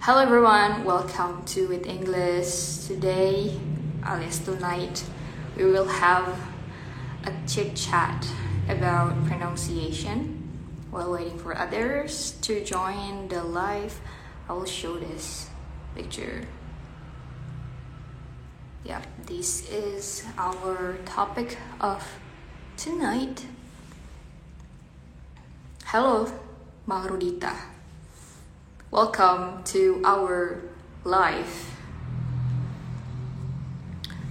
Hello everyone, welcome to With English. Today, alias tonight, we will have a chit chat about pronunciation. While waiting for others to join the live, I will show this picture. Yeah, this is our topic of tonight. Hello, Bang Rudita. Welcome to our live.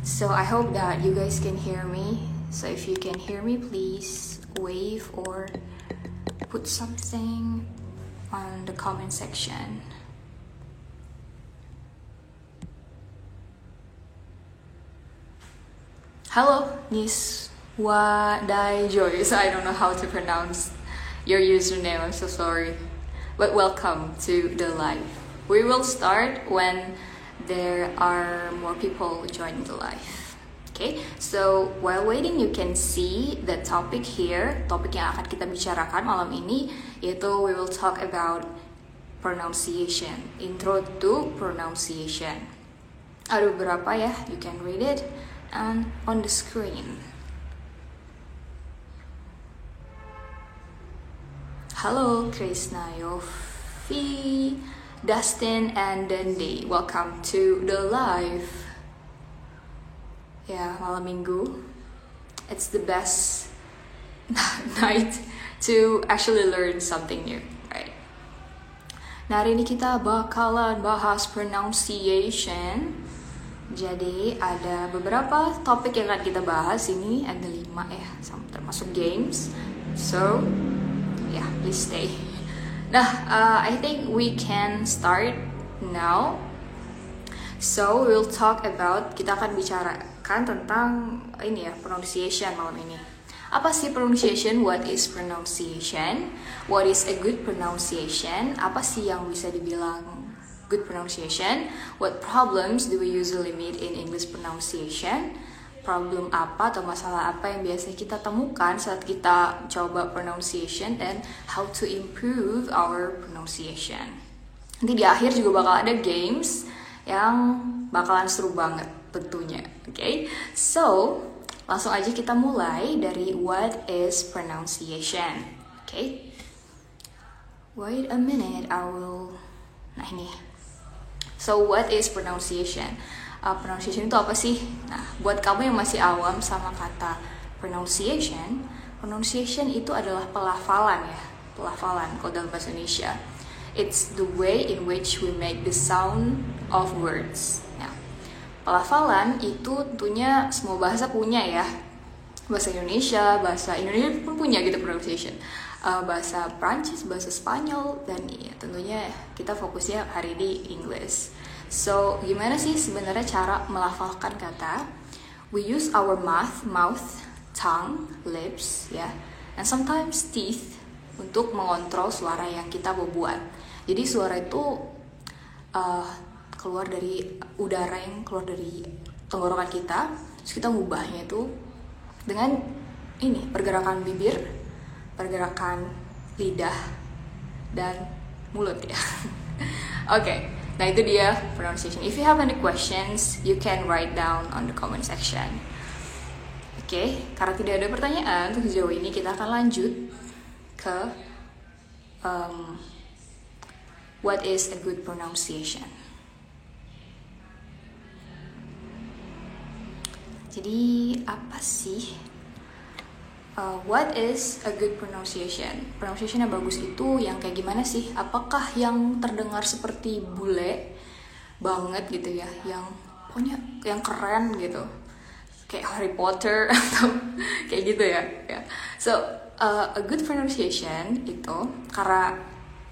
So I hope that you guys can hear me. So if you can hear me, please wave or put something on the comment section. Hello, Niswa Dai Joyce. I don't know how to pronounce your username. I'm so sorry. But welcome to the live. We will start when there are more people joining the live. Okay, so while waiting you can see the topic here. Topik yang akan kita bicarakan malam ini yaitu we will talk about pronunciation. Intro to pronunciation. Ada beberapa ya, you can read it and on the screen. Hello, Krishna, Yofi, Dustin, and Dende. Welcome to the live. Ya, malam minggu. It's the best night to actually learn something new, right? Nah, hari ini kita bakalan bahas pronunciation. Jadi ada beberapa topik yang akan kita bahas ini ada lima ya, termasuk games. So, yeah, please stay. Nah, uh, I think we can start now. So we'll talk about kita akan bicarakan tentang ini ya pronunciation malam ini. Apa sih pronunciation? What is pronunciation? What is a good pronunciation? Apa sih yang bisa dibilang good pronunciation? What problems do we usually meet in English pronunciation? Problem apa atau masalah apa yang biasa kita temukan saat kita coba pronunciation and how to improve our pronunciation. Nanti di akhir juga bakal ada games yang bakalan seru banget tentunya. Oke, okay? so langsung aja kita mulai dari what is pronunciation. Oke, okay? wait a minute, I will. Nah ini. So what is pronunciation? Uh, pronunciation itu apa sih? Nah, buat kamu yang masih awam sama kata pronunciation, pronunciation itu adalah pelafalan ya, pelafalan kalau dalam bahasa Indonesia. It's the way in which we make the sound of words. Nah, pelafalan itu tentunya semua bahasa punya ya. Bahasa Indonesia, bahasa Indonesia pun punya gitu pronunciation. Uh, bahasa Prancis, bahasa Spanyol, dan ya, tentunya kita fokusnya hari ini English. So, gimana sih sebenarnya cara melafalkan kata? We use our mouth, mouth, tongue, lips, ya, yeah, and sometimes teeth untuk mengontrol suara yang kita buat. Jadi suara itu uh, keluar dari udara yang keluar dari tenggorokan kita, terus kita ngubahnya itu dengan ini pergerakan bibir, pergerakan lidah dan mulut ya. Oke, okay. Nah itu dia pronunciation. If you have any questions, you can write down on the comment section. Oke, okay, karena tidak ada pertanyaan untuk sejauh ini kita akan lanjut ke um, what is a good pronunciation. Jadi apa sih uh, what is a good pronunciation? Pronunciation yang bagus itu yang kayak gimana sih? Apakah yang terdengar seperti bule banget gitu ya, yang pokoknya yang keren gitu, kayak Harry Potter atau kayak gitu ya? ya. So uh, a good pronunciation itu karena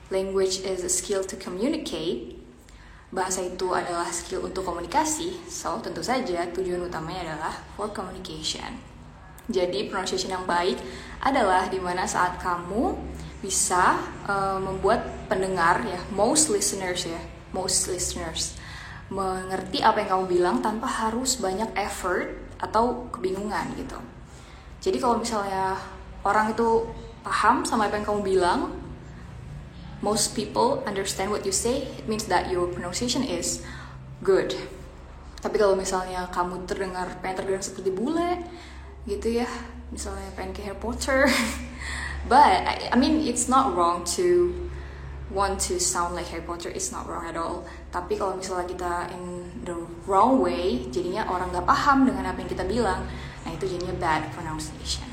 language is a skill to communicate bahasa itu adalah skill untuk komunikasi, so tentu saja tujuan utamanya adalah for communication. Jadi pronunciation yang baik adalah di mana saat kamu bisa uh, membuat pendengar ya, most listeners ya, most listeners mengerti apa yang kamu bilang tanpa harus banyak effort atau kebingungan gitu. Jadi kalau misalnya orang itu paham sama apa yang kamu bilang, most people understand what you say, it means that your pronunciation is good. Tapi kalau misalnya kamu terdengar pengen terdengar seperti bule, gitu ya, misalnya pengen ke Harry Potter, but I, I mean it's not wrong to want to sound like Harry Potter. It's not wrong at all. Tapi kalau misalnya kita in the wrong way jadinya orang gak paham dengan apa yang kita bilang nah itu jadinya bad pronunciation.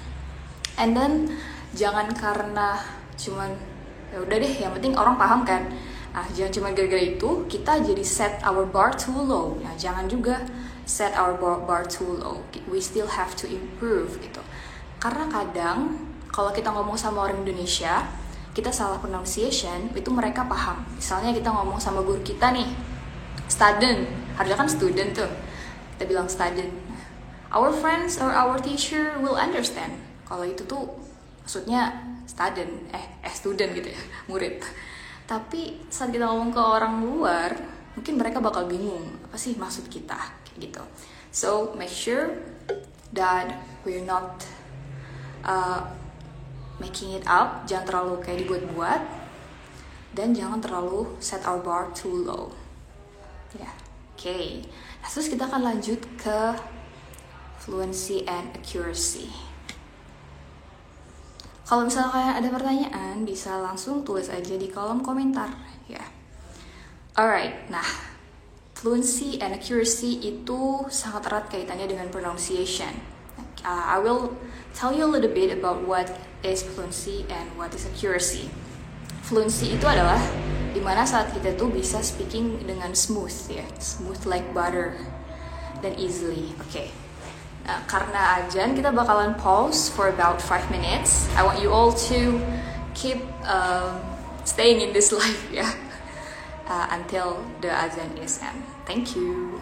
And then jangan karena cuman ya udah deh yang penting orang paham kan. Ah jangan cuma gara-gara itu kita jadi set our bar too low. Nah jangan juga set our bar, bar too low. We still have to improve gitu. Karena kadang kalau kita ngomong sama orang Indonesia kita salah pronunciation itu mereka paham. Misalnya kita ngomong sama guru kita nih student. Harusnya kan student tuh. Kita bilang student. Our friends or our teacher will understand. Kalau itu tuh maksudnya student eh eh student gitu ya murid. Tapi saat kita ngomong ke orang luar mungkin mereka bakal bingung apa sih maksud kita gitu so make sure that we're not uh, making it up jangan terlalu kayak dibuat-buat dan jangan terlalu set our bar too low ya yeah. oke okay. nah, terus kita akan lanjut ke fluency and accuracy kalau misalnya kalian ada pertanyaan bisa langsung tulis aja di kolom komentar ya yeah. alright nah fluency and accuracy itu sangat erat kaitannya dengan pronunciation uh, I will tell you a little bit about what is fluency and what is accuracy. Fluency itu adalah di mana saat kita tuh bisa speaking dengan smooth ya, smooth like butter dan easily. Oke. Okay. Nah, karena ajan kita bakalan pause for about 5 minutes. I want you all to keep um, staying in this life ya uh, until the azan is end. Thank you.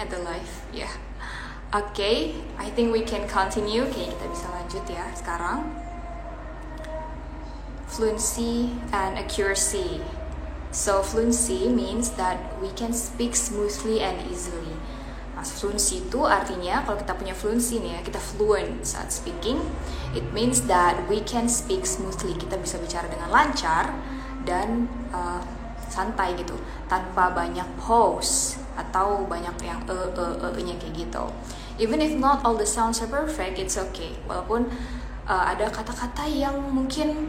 At the live ya yeah. oke okay, I think we can continue. Kayaknya kita bisa lanjut ya sekarang. Fluency and accuracy. So fluency means that we can speak smoothly and easily. Nah, fluency itu artinya kalau kita punya fluency nih ya, kita fluent saat speaking, it means that we can speak smoothly. Kita bisa bicara dengan lancar dan uh, santai gitu, tanpa banyak pause atau banyak yang e e e nya kayak gitu. Even if not all the sounds are perfect, it's okay. Walaupun uh, ada kata-kata yang mungkin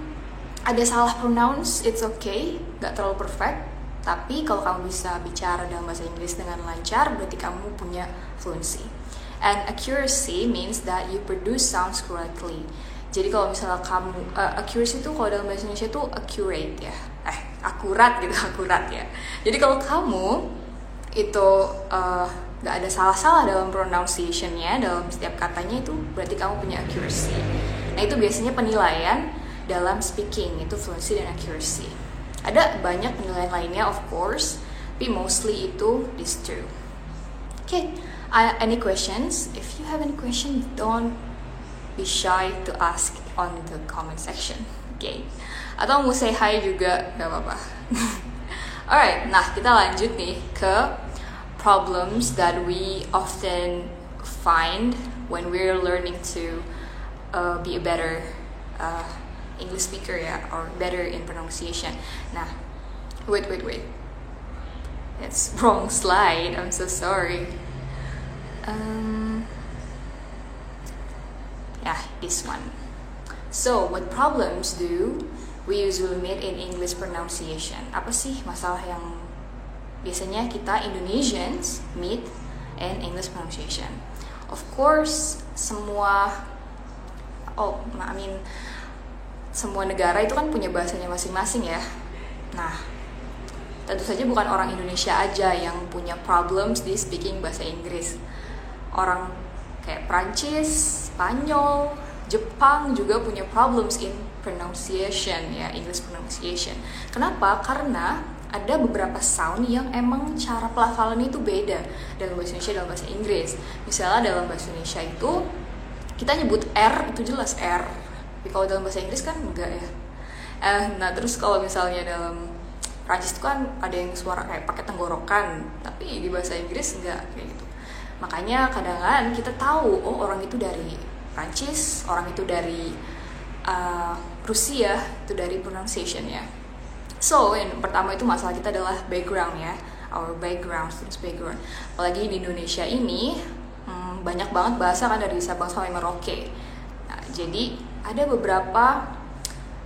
ada salah pronounce, it's okay, gak terlalu perfect tapi kalau kamu bisa bicara dalam bahasa Inggris dengan lancar, berarti kamu punya fluency. And accuracy means that you produce sounds correctly. Jadi kalau misalnya kamu uh, accuracy itu kalau dalam bahasa Indonesia itu accurate ya, eh akurat gitu akurat ya. Jadi kalau kamu itu uh, ada salah-salah dalam pronunciationnya dalam setiap katanya itu berarti kamu punya accuracy. Nah itu biasanya penilaian dalam speaking itu fluency dan accuracy. Ada banyak penilaian lainnya of course, tapi mostly itu these two. Okay, uh, any questions? If you have any questions, don't be shy to ask on the comment section. Okay, atau mau say hi juga gak apa-apa. Alright, nah kita lanjut nih ke problems that we often find when we're learning to uh, be a better uh, English speaker ya or better in pronunciation. Nah, wait wait wait. It's wrong slide. I'm so sorry. Um, yeah, this one. So, what problems do we usually meet in English pronunciation? Apa sih masalah yang biasanya kita Indonesians meet in English pronunciation? Of course, semua oh, I mean semua negara itu kan punya bahasanya masing-masing ya. Nah, tentu saja bukan orang Indonesia aja yang punya problems di speaking bahasa Inggris. Orang kayak Prancis, Spanyol, Jepang juga punya problems in pronunciation ya, English pronunciation. Kenapa? Karena ada beberapa sound yang emang cara pelafalan itu beda dalam bahasa Indonesia dalam bahasa Inggris. Misalnya dalam bahasa Indonesia itu kita nyebut R itu jelas R tapi kalau dalam bahasa Inggris kan enggak ya eh, nah terus kalau misalnya dalam Prancis itu kan ada yang suara kayak pakai tenggorokan tapi di bahasa Inggris enggak kayak gitu makanya kadang-kadang kita tahu oh orang itu dari Prancis orang itu dari uh, Rusia itu dari pronunciation ya. So yang pertama itu masalah kita adalah background ya. Our background students background. Apalagi di Indonesia ini hmm, banyak banget bahasa kan dari Sabang sampai Merauke. Nah, jadi ada beberapa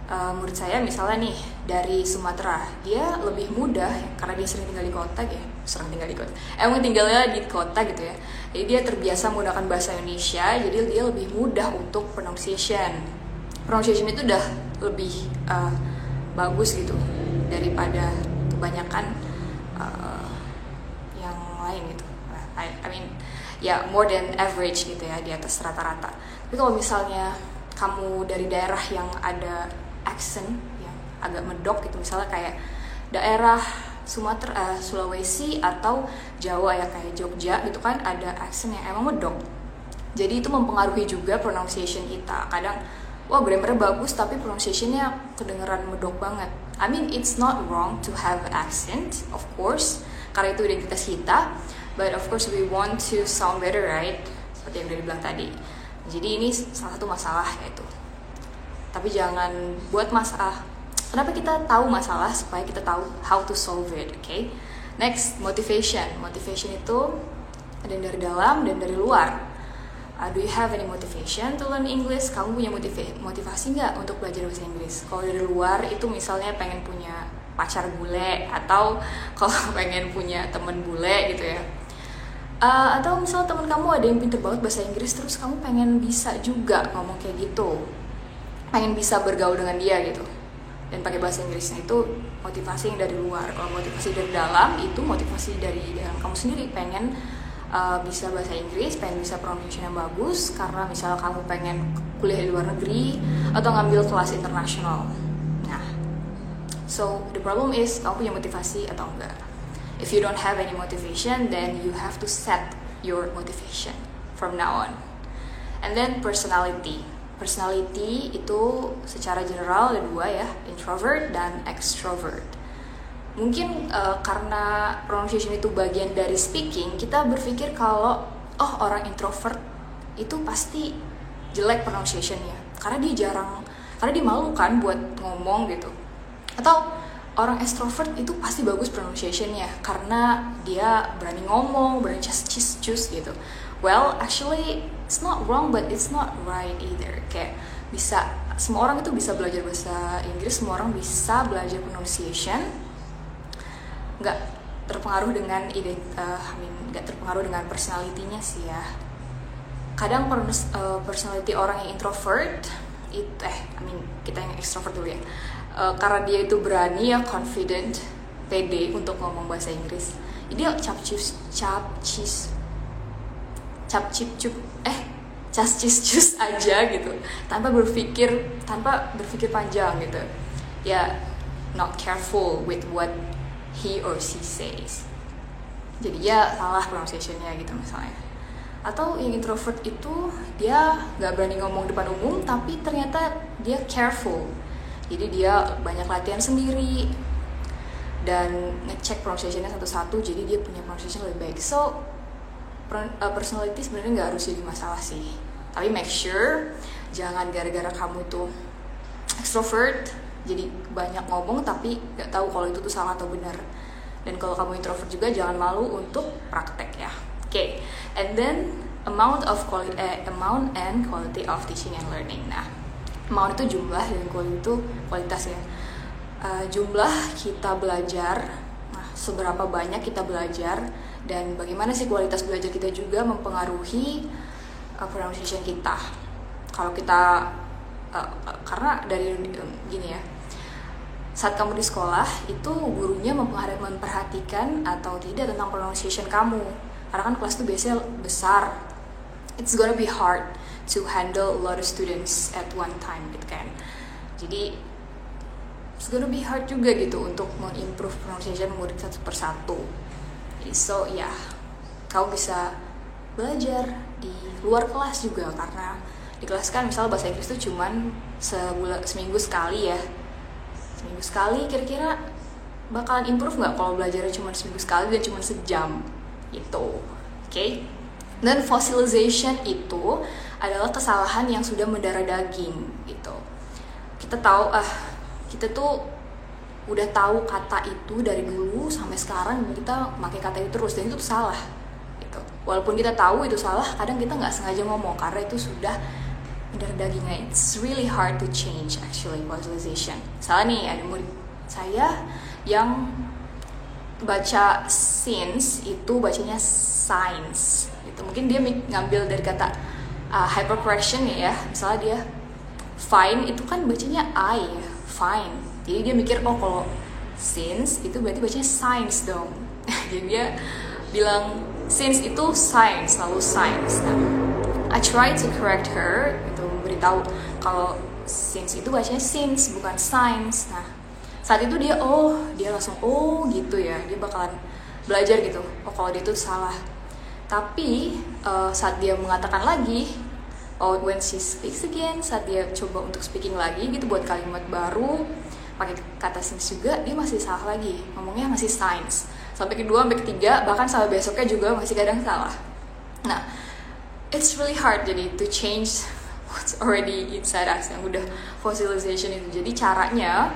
uh, murid saya misalnya nih dari Sumatera. Dia lebih mudah karena dia sering tinggal di kota ya. Sering tinggal di kota. Emang tinggalnya di kota gitu ya. Jadi dia terbiasa menggunakan bahasa Indonesia jadi dia lebih mudah untuk pronunciation pronunciation itu udah lebih uh, bagus gitu daripada kebanyakan uh, yang lain gitu I, I mean ya yeah, more than average gitu ya di atas rata-rata tapi kalau misalnya kamu dari daerah yang ada accent yang agak medok gitu misalnya kayak daerah Sumatera, uh, Sulawesi atau Jawa ya kayak Jogja itu kan ada accent yang emang medok. Jadi itu mempengaruhi juga pronunciation kita. Kadang wah grammarnya bagus tapi pronunciationnya kedengeran medok banget. I mean it's not wrong to have accent, of course, karena itu identitas kita. But of course we want to sound better, right? Seperti yang udah dibilang tadi. Jadi ini salah satu masalah yaitu. Tapi jangan buat masalah. Kenapa kita tahu masalah supaya kita tahu how to solve it, oke? Okay? Next, motivation. Motivation itu ada yang dari dalam dan dari luar. Uh, do you have any motivation to learn English? Kamu punya motiva motivasi nggak untuk belajar bahasa Inggris? Kalau dari luar itu misalnya pengen punya pacar bule atau kalau pengen punya temen bule gitu ya. Uh, atau misal teman kamu ada yang pinter banget bahasa Inggris terus kamu pengen bisa juga ngomong kayak gitu. Pengen bisa bergaul dengan dia gitu. Dan pakai bahasa Inggrisnya itu motivasi yang dari luar. Kalau motivasi dari dalam itu motivasi dari dalam kamu sendiri. Pengen uh, bisa bahasa Inggris pengen bisa pronunciation yang bagus karena misal kamu pengen kuliah di luar negeri atau ngambil kelas internasional. Nah so the problem is kamu punya motivasi atau enggak. If you don't have any motivation then you have to set your motivation from now on. And then personality. Personality itu secara general ada dua ya introvert dan extrovert mungkin uh, karena pronunciation itu bagian dari speaking kita berpikir kalau oh orang introvert itu pasti jelek pronunciationnya. Karena dia jarang karena dia malu kan buat ngomong gitu. Atau orang extrovert itu pasti bagus pronunciationnya karena dia berani ngomong berani just cheese juice gitu. Well actually it's not wrong but it's not right either. Kayak bisa semua orang itu bisa belajar bahasa Inggris semua orang bisa belajar pronunciation nggak terpengaruh dengan ide uh, I mean nggak terpengaruh dengan personalitinya sih ya. Kadang pers uh, personality orang yang introvert itu eh I mean kita yang extrovert dulu ya. Uh, karena dia itu berani ya confident pede untuk ngomong bahasa Inggris. Dia cap cis cap cis cap cip cup eh cas cis cus aja gitu. Tanpa berpikir tanpa berpikir panjang gitu. Ya not careful with what he or she says. Jadi ya salah pronunciationnya gitu misalnya. Atau yang introvert itu dia nggak berani ngomong depan umum tapi ternyata dia careful. Jadi dia banyak latihan sendiri dan ngecek pronunciationnya satu-satu jadi dia punya pronunciation lebih baik. So uh, personality sebenarnya nggak harus jadi masalah sih. Tapi make sure jangan gara-gara kamu itu extrovert jadi banyak ngomong tapi nggak tahu kalau itu tuh salah atau benar. Dan kalau kamu introvert juga jangan malu untuk praktek ya. Oke okay. and then amount of quality eh, amount and quality of teaching and learning. Nah mau itu jumlah dan quality itu kualitas ya uh, jumlah kita belajar nah seberapa banyak kita belajar dan bagaimana sih kualitas belajar kita juga mempengaruhi uh, pronunciation kita. Kalau kita uh, karena dari um, gini ya saat kamu di sekolah itu gurunya memperhatikan atau tidak tentang pronunciation kamu. Karena kan kelas itu biasanya besar. It's gonna be hard to handle a lot of students at one time gitu kan. Jadi it's gonna be hard juga gitu untuk mengimprove pronunciation murid satu persatu. Jadi so ya yeah, kau bisa belajar di luar kelas juga. Karena di kelas kan misal bahasa Inggris itu cuman sebulan seminggu sekali ya seminggu sekali kira-kira bakalan improve nggak kalau belajarnya cuma seminggu sekali dan cuma sejam? Itu oke? Okay? dan fossilization itu adalah kesalahan yang sudah mendarah daging gitu. Kita tahu ah kita tuh udah tahu kata itu dari dulu sampai sekarang kita pakai kata itu terus dan itu salah gitu. Walaupun kita tahu itu salah kadang kita nggak sengaja ngomong karena itu sudah mendarah dagingnya it's really hard to change actually fossilization salah nih ada murid saya yang baca since itu bacanya science. Gitu mungkin dia ngambil dari kata uh, hypercorrection ya. Misalnya dia fine itu kan bacanya I fine. Jadi dia mikir oh kalau since itu berarti bacanya science dong. Jadi dia bilang since itu science lalu science. Nah I try to correct her itu memberitahu kalau since itu bacanya since bukan science. Nah saat itu dia oh dia langsung oh gitu ya. Dia bakalan belajar gitu. Oh kalau dia itu salah. Tapi uh, saat dia mengatakan lagi oh when she speaks again saat dia coba untuk speaking lagi gitu buat kalimat baru pakai kata since juga dia masih salah lagi. Ngomongnya masih science. Sampai kedua sampai ketiga bahkan sampai besoknya juga masih kadang salah. Nah it's really hard jadi to change what's already inside us yang udah fossilization itu. Jadi caranya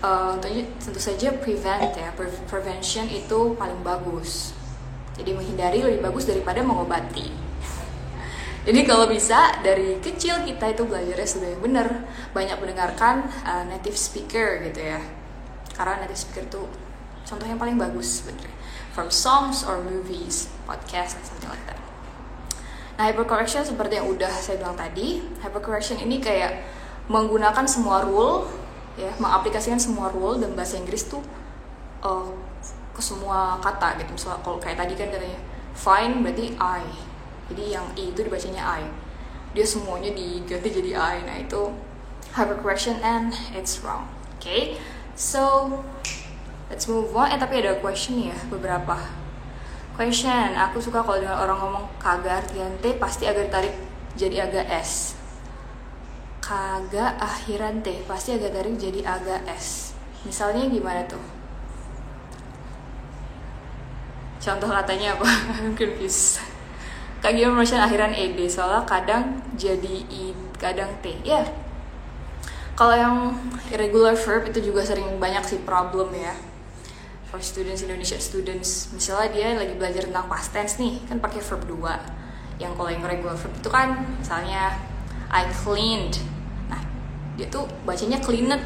uh, tentu saja prevent ya prevention itu paling bagus. Jadi menghindari lebih bagus daripada mengobati. Jadi kalau bisa dari kecil kita itu belajarnya sudah yang benar. Banyak mendengarkan uh, native speaker gitu ya. Karena native speaker itu contoh yang paling bagus sebenarnya. From songs or movies podcast something like that nah hypercorrection seperti yang udah saya bilang tadi hypercorrection ini kayak menggunakan semua rule ya mengaplikasikan semua rule dan bahasa Inggris tuh uh, ke semua kata gitu. Misalnya kalau kayak tadi kan katanya fine berarti I. Jadi yang i itu dibacanya I. Dia semuanya diganti jadi I. Nah itu hypercorrection and it's wrong. Oke okay? so let's move on. Eh tapi ada question ya beberapa question. Aku suka kalau dengan orang ngomong kagak artian T pasti agak tarik jadi agak S kagak akhiran T pasti agak tarik jadi agak S misalnya gimana tuh? Contoh katanya apa? Confused kagak motion akhiran ed soalnya kadang jadi i kadang t. Ya. Yeah. kalau yang irregular verb itu juga sering banyak sih problem ya for students Indonesia students misalnya dia lagi belajar tentang past tense nih kan pakai verb 2 yang kalau yang regular verb itu kan misalnya I cleaned. Nah dia tuh bacanya cleaned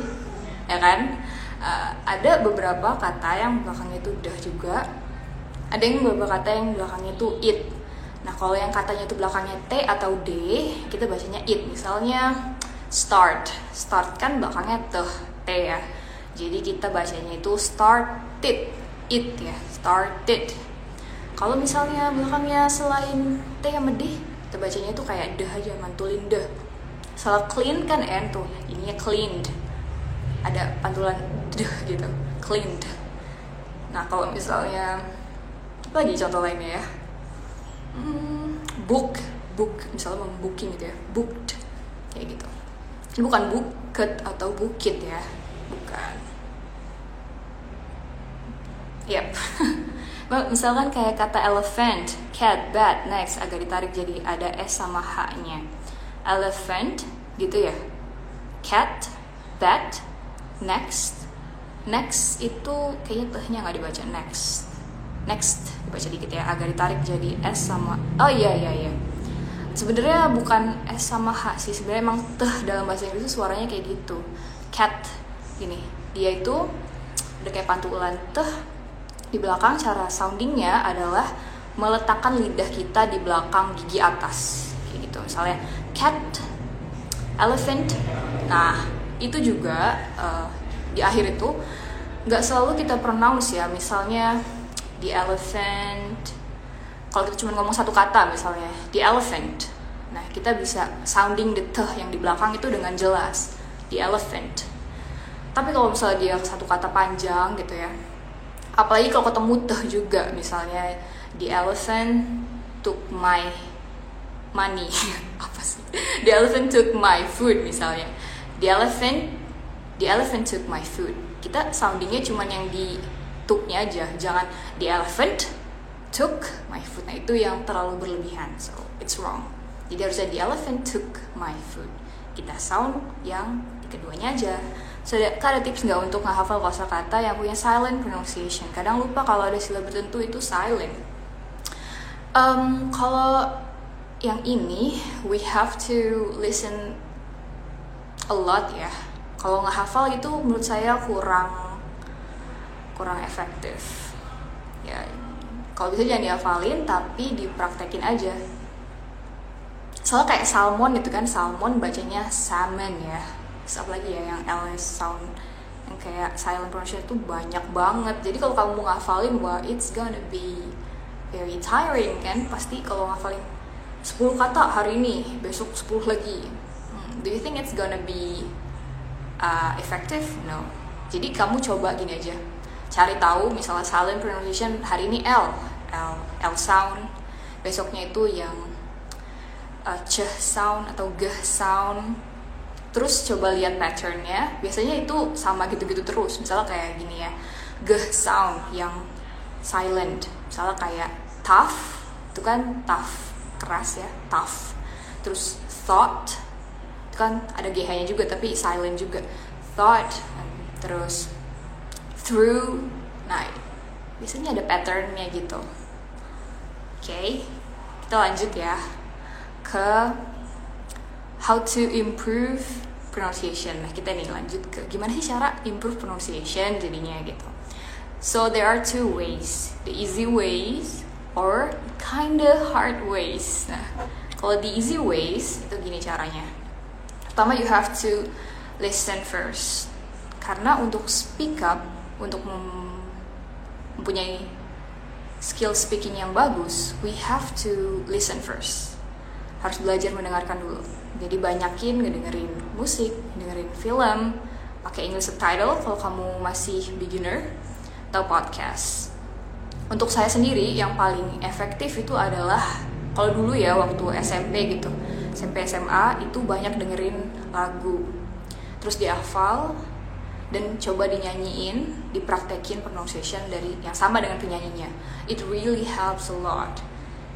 ya kan? Uh, ada beberapa kata yang belakangnya itu udah juga ada yang beberapa kata yang belakangnya itu it. Nah kalau yang katanya itu belakangnya t atau d kita bacanya it. Misalnya start. Start kan belakangnya tuh t ya jadi kita bacanya itu started it ya started. Kalau misalnya belakangnya selain t sama d kita bacanya itu kayak deh aja mantulin deh salah clean kan n tuh ininya cleaned. Ada pantulan deh gitu cleaned. Nah kalau misalnya lagi contoh lainnya ya. Hmm, book book misalnya membooking gitu ya booked kayak gitu. Ini bukan buket atau bukit ya bukan yep. Misalkan kayak kata elephant cat bat next agak ditarik jadi ada s sama h nya elephant gitu ya. Cat bat next. Next itu kayaknya tehnya nggak dibaca. Next. Next dibaca dikit ya. Agak ditarik jadi s sama oh iya iya iya. Sebenarnya bukan s sama h sih. Sebenarnya emang teh dalam bahasa Inggris suaranya kayak gitu. Cat gini. Dia itu udah kayak pantulan teh di belakang cara soundingnya adalah meletakkan lidah kita di belakang gigi atas. Kayak gitu misalnya cat elephant. Nah itu juga uh, di akhir itu nggak selalu kita pronounce ya. Misalnya the elephant kalau kita cuma ngomong satu kata misalnya the elephant. Nah kita bisa sounding the teh yang di belakang itu dengan jelas the elephant. Tapi kalau misalnya dia satu kata panjang gitu ya apalagi kalau ketemu teh juga misalnya the elephant took my money. Apa sih? The elephant took my food misalnya. The elephant the elephant took my food. Kita soundingnya cuma yang di tooknya aja. Jangan the elephant took my food. Nah itu yang terlalu berlebihan. So it's wrong. Jadi harusnya the elephant took my food. Kita sound yang keduanya aja so ada tips nggak untuk ngehafal kosakata yang punya silent pronunciation? Kadang lupa kalau ada silab tertentu itu silent. Um, kalau yang ini we have to listen a lot ya. Kalau nggak hafal itu menurut saya kurang kurang efektif ya kalau bisa jangan dihafalin tapi dipraktekin aja. Soalnya kayak salmon itu kan salmon bacanya salmon ya Terus apa lagi ya yang ls sound yang kayak silent pronunciation itu banyak banget. Jadi kalau kamu mau ngafalin wah it's gonna be very tiring kan? Pasti kalau ngafalin 10 kata hari ini besok 10 lagi. Hmm, do you think it's gonna be uh, effective? No. Jadi kamu coba gini aja. Cari tahu misalnya silent pronunciation hari ini L L L sound. Besoknya itu yang uh, sound atau g sound terus coba lihat patternnya biasanya itu sama gitu-gitu terus. Misalnya kayak gini ya g sound yang silent. Misalnya kayak tough itu kan tough keras ya tough. Terus thought itu kan ada gh nya juga tapi silent juga. Thought terus through nah biasanya ada patternnya gitu. Oke okay, kita lanjut ya. Ke how to improve pronunciation. Nah kita nih lanjut ke gimana sih cara improve pronunciation jadinya gitu. So there are two ways the easy ways or kinda hard ways. Nah kalau the easy ways itu gini caranya. Pertama you have to listen first. Karena untuk speak up untuk mempunyai skill speaking yang bagus, we have to listen first. Harus belajar mendengarkan dulu. Jadi banyakin ngedengerin musik, dengerin film, pakai English subtitle kalau kamu masih beginner. atau podcast. Untuk saya sendiri yang paling efektif itu adalah kalau dulu ya waktu SMP gitu, SMP SMA itu banyak dengerin lagu, terus dihafal dan coba dinyanyiin, dipraktekin pronunciation dari yang sama dengan penyanyinya. It really helps a lot.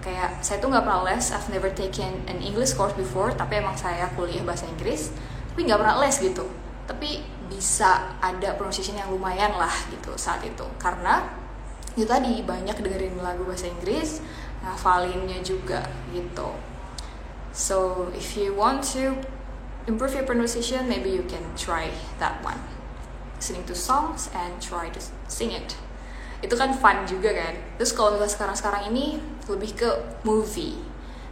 Kayak saya tuh nggak pernah les, I've never taken an English course before, tapi emang saya kuliah bahasa Inggris, tapi nggak pernah les gitu. Tapi bisa ada pronunciation yang lumayan lah gitu saat itu, karena itu tadi banyak dengerin lagu bahasa Inggris ngafalinnya juga gitu. So if you want to improve your pronunciation maybe you can try that one. Listening to songs and try to sing it. Itu kan fun juga kan. Terus kalau misalnya sekarang-sekarang ini lebih ke movie.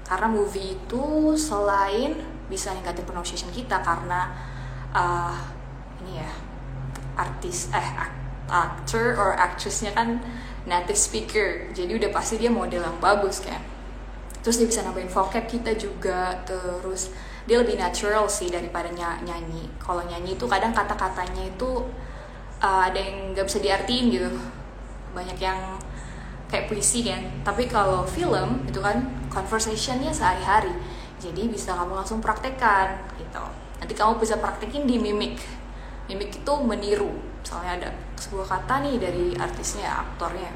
Karena movie itu selain bisa ningkatin pronunciation kita karena uh, ini ya artis eh actor or actressnya kan native speaker. Jadi udah pasti dia model yang bagus kan. Terus dia bisa nambahin vocab kita juga terus dia lebih natural sih daripada ny nyanyi. Kalau nyanyi itu kadang kata-katanya itu uh, ada yang nggak bisa diartiin gitu. Banyak yang kayak puisi kan. Tapi kalau film itu kan conversationnya sehari-hari. Jadi bisa kamu langsung praktekkan gitu. Nanti kamu bisa praktekin di mimik. Mimik itu meniru. Misalnya ada sebuah kata nih dari artisnya aktornya.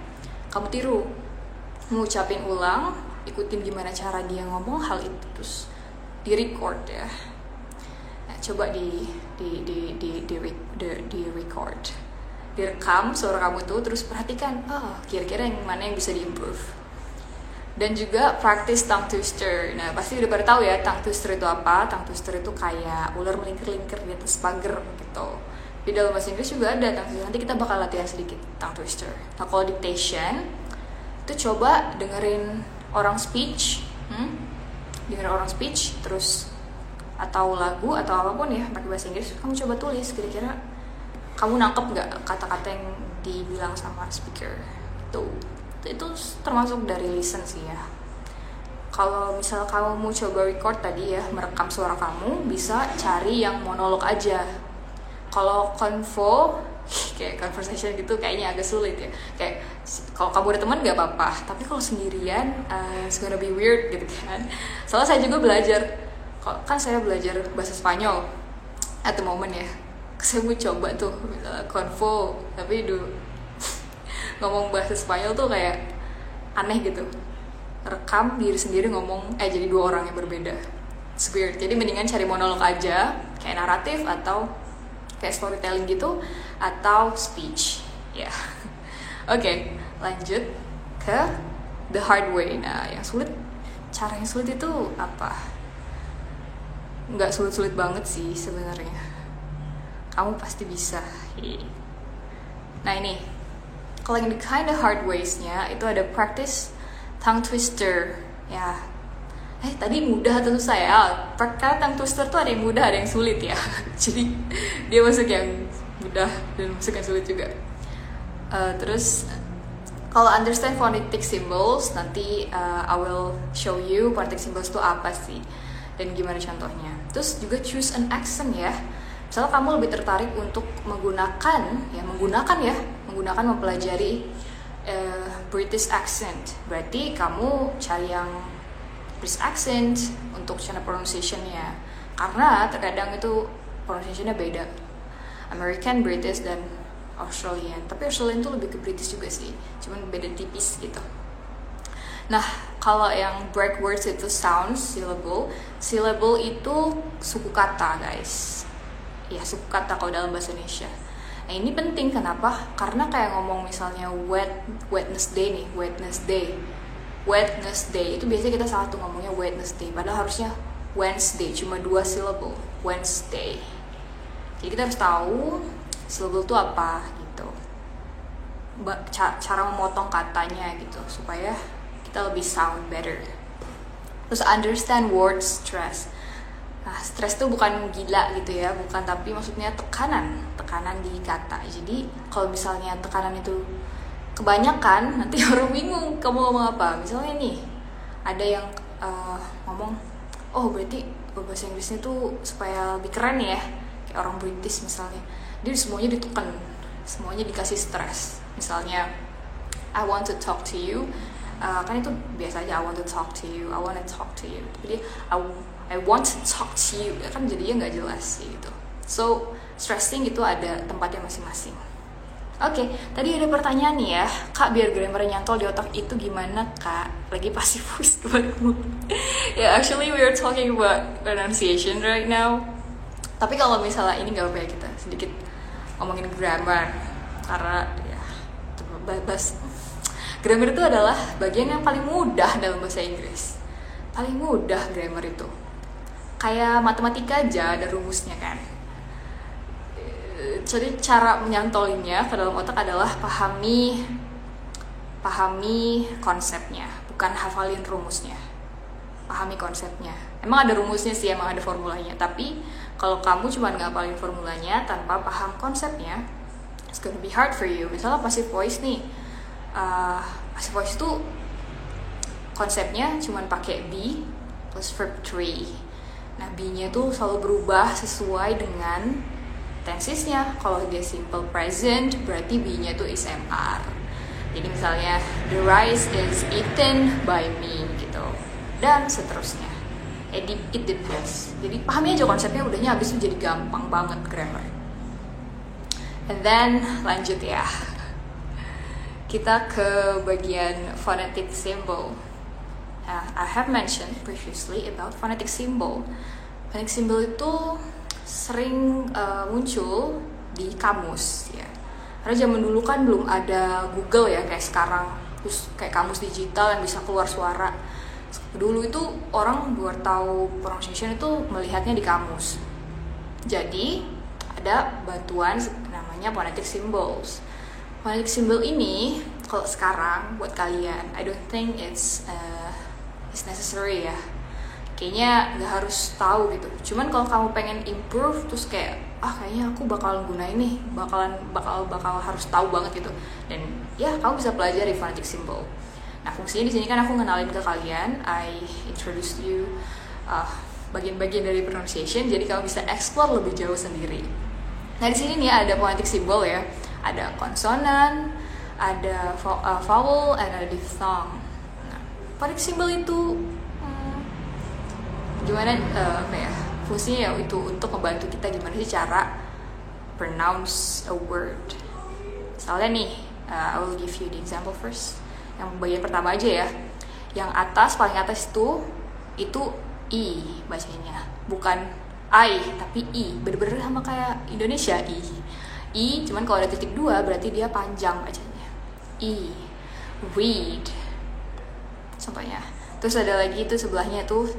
Kamu tiru. Mengucapin ulang ikutin gimana cara dia ngomong hal itu terus di record ya. Nah, coba di di di di di, di, di record direkam suara kamu tuh terus perhatikan oh kira-kira yang mana yang bisa diimprove. Dan juga practice tongue twister. Nah pasti udah pada tahu ya tongue twister itu apa? Tongue twister itu kayak ular melingkar-lingkar di atas pagar gitu. Di dalam bahasa Inggris juga ada tongue twister. Nanti kita bakal latihan sedikit tongue twister. Nah kalau dictation itu coba dengerin orang speech hmm? dengerin orang speech terus atau lagu atau apa pun ya pakai bahasa Inggris kamu coba tulis kira-kira kamu nangkep nggak kata-kata yang dibilang sama speaker? Itu itu termasuk dari listen sih ya. Kalau misal kamu mau coba record tadi ya merekam suara kamu bisa cari yang monolog aja. Kalau konvo kayak conversation gitu kayaknya agak sulit ya. Kayak kalau kamu ada teman nggak apa-apa tapi kalau sendirian uh, it's gonna be weird gitu kan. Soalnya saya juga belajar kan saya belajar bahasa Spanyol at the moment ya saya mau coba tuh uh, konvo tapi dulu ngomong bahasa Spanyol tuh kayak aneh gitu. Rekam diri sendiri ngomong eh jadi dua orang yang berbeda. It's weird. Jadi mendingan cari monolog aja kayak naratif atau kayak storytelling gitu atau speech. Ya. Yeah. oke okay, lanjut ke the hard way. Nah yang sulit cara yang sulit itu apa? Nggak sulit-sulit banget sih sebenarnya kamu pasti bisa nah ini. Kalau yang the kind of hard ways-nya itu ada practice tongue twister ya. Eh tadi mudah atau susah ya. Perkara tongue twister tuh ada yang mudah ada yang sulit ya. Jadi dia masuk yang mudah dan masuk yang sulit juga. Uh, terus kalau understand phonetic symbols nanti uh, I will show you phonetic symbols itu apa sih dan gimana contohnya. Terus juga choose an accent ya misalnya kamu lebih tertarik untuk menggunakan ya menggunakan ya menggunakan mempelajari uh, British accent. Berarti kamu cari yang British accent untuk channel pronunciation-nya. Karena terkadang itu pronunciation-nya beda. American, British, dan Australian. Tapi Australian itu lebih ke British juga sih. Cuman beda tipis gitu. Nah kalau yang break words itu sounds syllable syllable itu suku kata guys ya suku kata kalau dalam bahasa Indonesia Nah ini penting kenapa? Karena kayak ngomong misalnya wet Wednesday nih, Wednesday. Wednesday itu biasanya kita salah tuh ngomongnya Wednesday, padahal harusnya Wednesday, cuma dua syllable, Wednesday. Jadi kita harus tahu syllable itu apa gitu. Cara memotong katanya gitu supaya kita lebih sound better. Terus understand word stress. Nah, stres itu bukan gila gitu ya, bukan tapi maksudnya tekanan, tekanan di kata. Jadi kalau misalnya tekanan itu kebanyakan nanti orang bingung kamu ngomong apa? Misalnya nih ada yang uh, ngomong oh berarti bahasa Inggrisnya tuh supaya lebih keren ya kayak orang British misalnya. Dia semuanya ditekan semuanya dikasih stres. Misalnya I want to talk to you. Uh, kan itu biasa aja I want to talk to you I want to talk to you. Jadi I, I want to talk to you ya kan jadinya nggak jelas gitu so stressing itu ada tempatnya masing-masing Oke, okay, tadi ada pertanyaan nih ya, kak biar grammar nyantol di otak itu gimana kak? Lagi pasif voice kebalik Ya, yeah, actually we are talking about pronunciation right now. Tapi kalau misalnya ini nggak apa ya kita sedikit ngomongin grammar karena ya bebas. Grammar itu adalah bagian yang paling mudah dalam bahasa Inggris. Paling mudah grammar itu kayak matematika aja ada rumusnya kan. Eh, jadi cara menyantolinya ke dalam otak adalah pahami pahami konsepnya bukan hafalin rumusnya. Pahami konsepnya. Emang ada rumusnya sih emang ada formulanya. Tapi kalau kamu cuma nggak paling formulanya tanpa paham konsepnya it's gonna be hard for you. Misalnya passive voice nih. Uh, passive voice itu konsepnya cuma pakai be plus verb three nabinya tuh selalu berubah sesuai dengan tensisnya. Kalau dia simple present, berarti b-nya tuh is MR. Jadi misalnya, the rice is eaten by me, gitu. Dan seterusnya. It, it depends. Jadi pahamnya aja konsepnya, udahnya habis itu jadi gampang banget grammar. And then lanjut ya. Kita ke bagian phonetic symbol uh, I have mentioned previously about phonetic symbol phonetic symbol itu sering uh, muncul di kamus ya. Karena zaman dulu kan belum ada Google ya kayak sekarang. Terus kayak kamus digital yang bisa keluar suara. Dulu itu orang buat tahu pronunciation itu melihatnya di kamus. Jadi ada bantuan namanya phonetic symbols. Phonetic symbol ini kalau sekarang buat kalian I don't think it's uh, it's necessary ya. Kayaknya nggak harus tahu gitu. Cuman kalau kamu pengen improve terus kayak ah kayaknya aku bakalan gunain nih bakalan bakal bakal harus tahu banget gitu. Dan ya kamu bisa pelajari phonetic symbol. Nah fungsinya di sini kan aku ngenalin ke kalian. I introduce you uh, bagian-bagian dari pronunciation jadi kamu bisa explore lebih jauh sendiri. Nah di sini nih ada phonetic symbol ya. Ada konsonan ada uh, vowel and ada diphthong phonetic symbol itu gimana uh, apa ya fungsinya ya itu untuk membantu kita gimana sih cara pronounce a word. Misalnya nih uh, I will give you the example first. Yang bagian pertama aja ya. Yang atas paling atas itu itu i bacanya bukan i tapi i. Bener-bener sama kayak Indonesia i. I cuman kalau ada titik dua berarti dia panjang bacanya. I read contohnya. Terus ada lagi itu sebelahnya tuh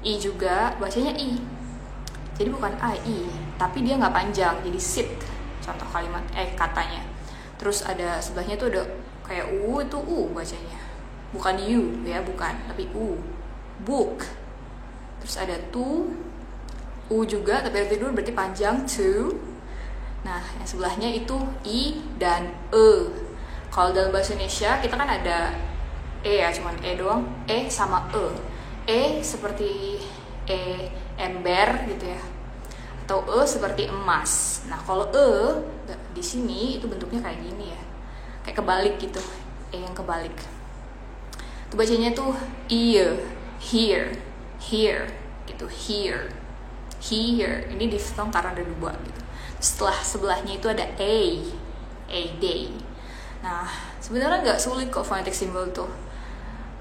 i juga bacanya i. Jadi bukan a i tapi dia nggak panjang jadi sit contoh kalimat eh katanya. Terus ada sebelahnya tuh ada kayak u itu u bacanya. Bukan u ya bukan tapi u. Book. Terus ada tu u juga tapi ada dulu berarti panjang to nah yang sebelahnya itu i dan e. Kalau dalam bahasa Indonesia kita kan ada e ya cuman e doang e sama e E seperti E ember gitu ya atau E seperti emas. Nah kalau E di sini itu bentuknya kayak gini ya, kayak kebalik gitu, E yang kebalik. Itu bacanya tuh ear, here, here gitu, here, here. Ini diphthong karena ada dua gitu. Setelah sebelahnya itu ada A, A day. Nah sebenarnya nggak sulit kok phonetic symbol tuh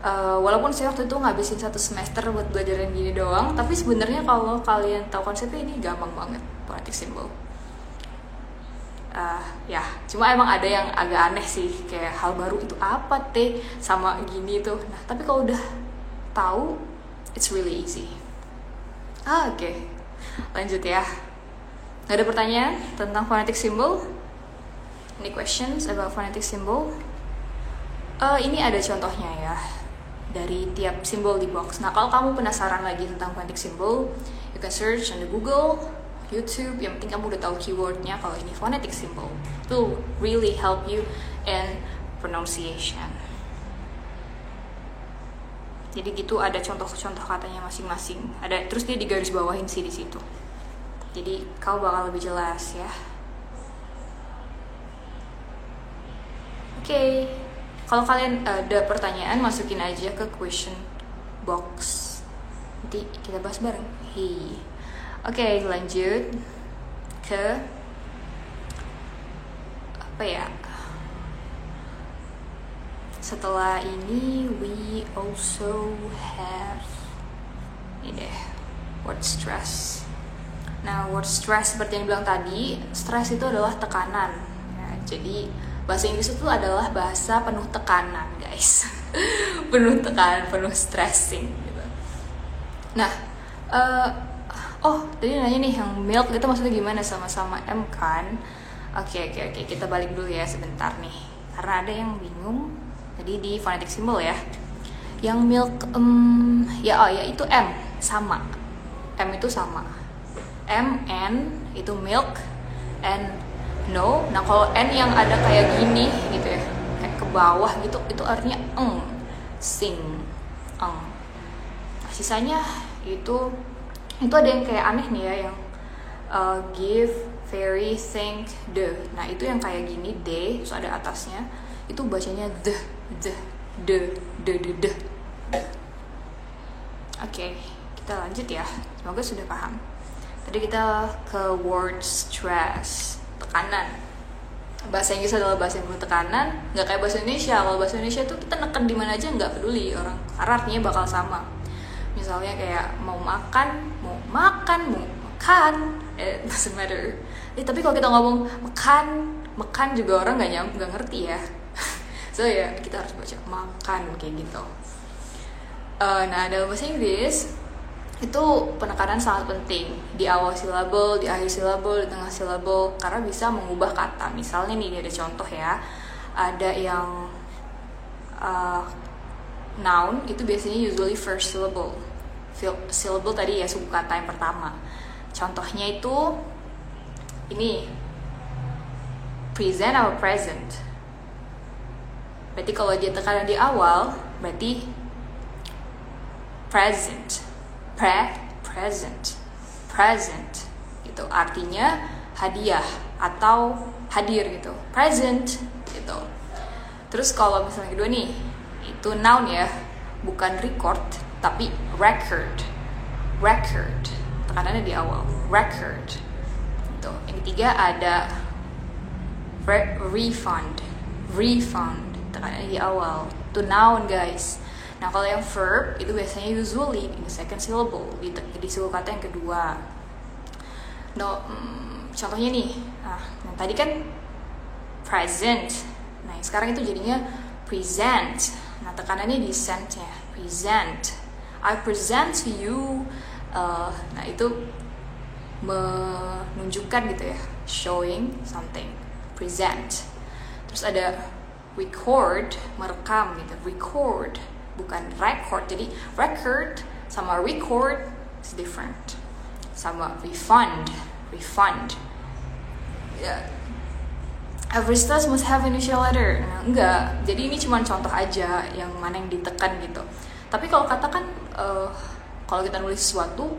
uh, walaupun saya waktu itu ngabisin satu semester buat belajar yang gini doang tapi sebenarnya kalau kalian tahu konsepnya ini gampang banget phonetic symbol uh, ya cuma emang ada yang agak aneh sih kayak hal baru itu apa teh sama gini tuh. Nah tapi kalau udah tahu it's really easy. Ah, oke. Okay. lanjut ya. Gak ada pertanyaan tentang phonetic symbol any questions about phonetic symbol uh, ini ada contohnya ya dari tiap simbol di box. Nah, kalau kamu penasaran lagi tentang phonetic symbol, you can search on the Google, YouTube. Yang penting kamu udah tahu keywordnya kalau ini phonetic symbol. It will really help you in pronunciation. Jadi gitu ada contoh-contoh katanya masing-masing. Ada terus dia digaris bawahin sih di situ. Jadi kau bakal lebih jelas ya. okay. Kalau kalian ada pertanyaan masukin aja ke question box. Nanti kita bahas bareng. Hey oke okay, lanjut ke apa ya? Setelah ini we also have ini deh word stress. Nah word stress seperti yang bilang tadi stress itu adalah tekanan. Ya, jadi bahasa Inggris itu adalah bahasa penuh tekanan guys. Penuh tekanan penuh stressing gitu. Nah uh, oh tadi nanya nih yang milk itu maksudnya gimana? Sama-sama M kan? Oke okay, oke okay, oke okay. kita balik dulu ya sebentar nih. Karena ada yang bingung jadi di phonetic symbol ya. Yang milk um, ya oh ya itu M sama. M itu sama. M N itu milk. N no. Nah kalau N yang ada kayak gini gitu ya kayak ke bawah gitu itu artinya eng sing eng. Nah, sisanya itu itu ada yang kayak aneh nih ya yang uh, give very think the. Nah itu yang kayak gini d terus ada atasnya itu bacanya the the the the the the oke okay, kita lanjut ya. Semoga sudah paham. Tadi kita ke word stress tekanan. Bahasa Inggris adalah bahasa yang penuh tekanan nggak kayak bahasa Indonesia. Kalau bahasa Indonesia tuh kita neken di mana aja nggak peduli orang. Karena bakal sama. Misalnya kayak mau makan mau makan mau makan. It doesn't matter. Eh, tapi kalau kita ngomong makan makan juga orang nggak nyam nggak ngerti ya. So ya kita harus baca makan kayak gitu. Uh, nah dalam bahasa Inggris itu penekanan sangat penting di awal silabel, di akhir silabel, di tengah silabel karena bisa mengubah kata. Misalnya nih ada contoh ya, ada yang uh, noun itu biasanya usually first syllable. Syllable tadi ya suku kata yang pertama. Contohnya itu ini present atau present. Berarti kalau dia tekanan di awal, berarti present pre present. Present itu artinya hadiah atau hadir gitu. Present gitu. Terus kalau misalnya kedua nih itu noun ya. Bukan record tapi record. Record. Tekanannya di awal. Record. Itu yang ketiga ada re refund. Refund. Tekanannya di awal. Itu noun guys Nah kalau yang verb itu biasanya usually in the second syllable di, di suku kata yang kedua. No, hmm, contohnya nih, nah yang tadi kan present. Nah yang sekarang itu jadinya present. Nah tekanannya di sentnya present. I present to you. Uh, nah itu menunjukkan gitu ya, showing something, present. Terus ada record, merekam gitu, record bukan record. Jadi record sama record is different. Sama refund refund. Yeah. every stress must have initial letter. Nah, enggak. Jadi ini cuma contoh aja yang mana yang ditekan gitu. Tapi kalau katakan uh, kalau kita nulis sesuatu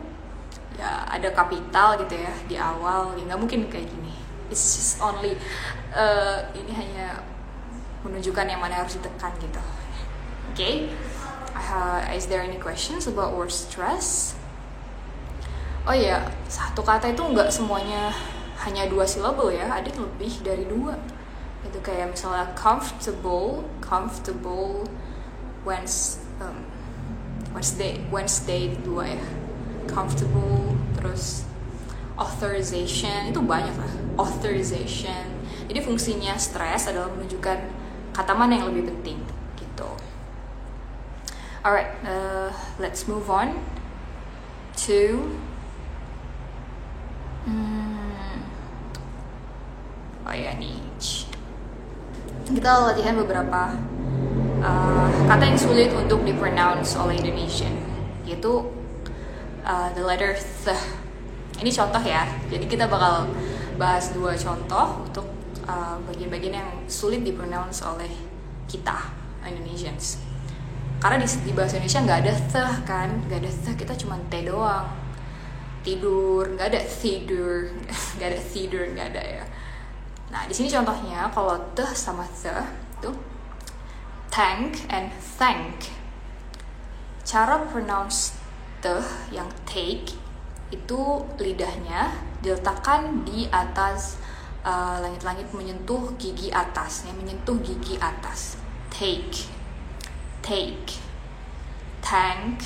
ya ada kapital gitu ya di awal. Ya nggak mungkin kayak gini. It's just only uh, ini hanya menunjukkan yang mana harus ditekan gitu. Oke? okay? Uh, is there any questions about word stress? Oh ya, satu kata itu nggak semuanya hanya dua silabel ya, ada yang lebih dari dua. Itu kayak misalnya comfortable, comfortable, Wednesday, um, Wednesday, Wednesday dua ya, comfortable, terus authorization itu banyak lah, authorization. Jadi fungsinya stress adalah menunjukkan kata mana yang lebih penting. Alright, uh, let's move on to. Hmm, oh ya nih, kita latihan beberapa uh, kata yang sulit untuk dipronounce oleh Indonesian, yaitu uh, the letter th. Ini contoh ya, jadi kita bakal bahas dua contoh untuk uh, bagian-bagian uh, yang sulit dipronounce oleh kita Indonesians karena di, di bahasa Indonesia nggak ada the kan? Nggak ada the kita cuma t doang. Tidur nggak ada tidur nggak ada tidur nggak ada ya. Nah di sini contohnya kalau the sama the itu tank and thank cara pronounce the yang take itu lidahnya diletakkan di atas uh, langit-langit uh, menyentuh gigi atas ya menyentuh gigi atas. Take take tank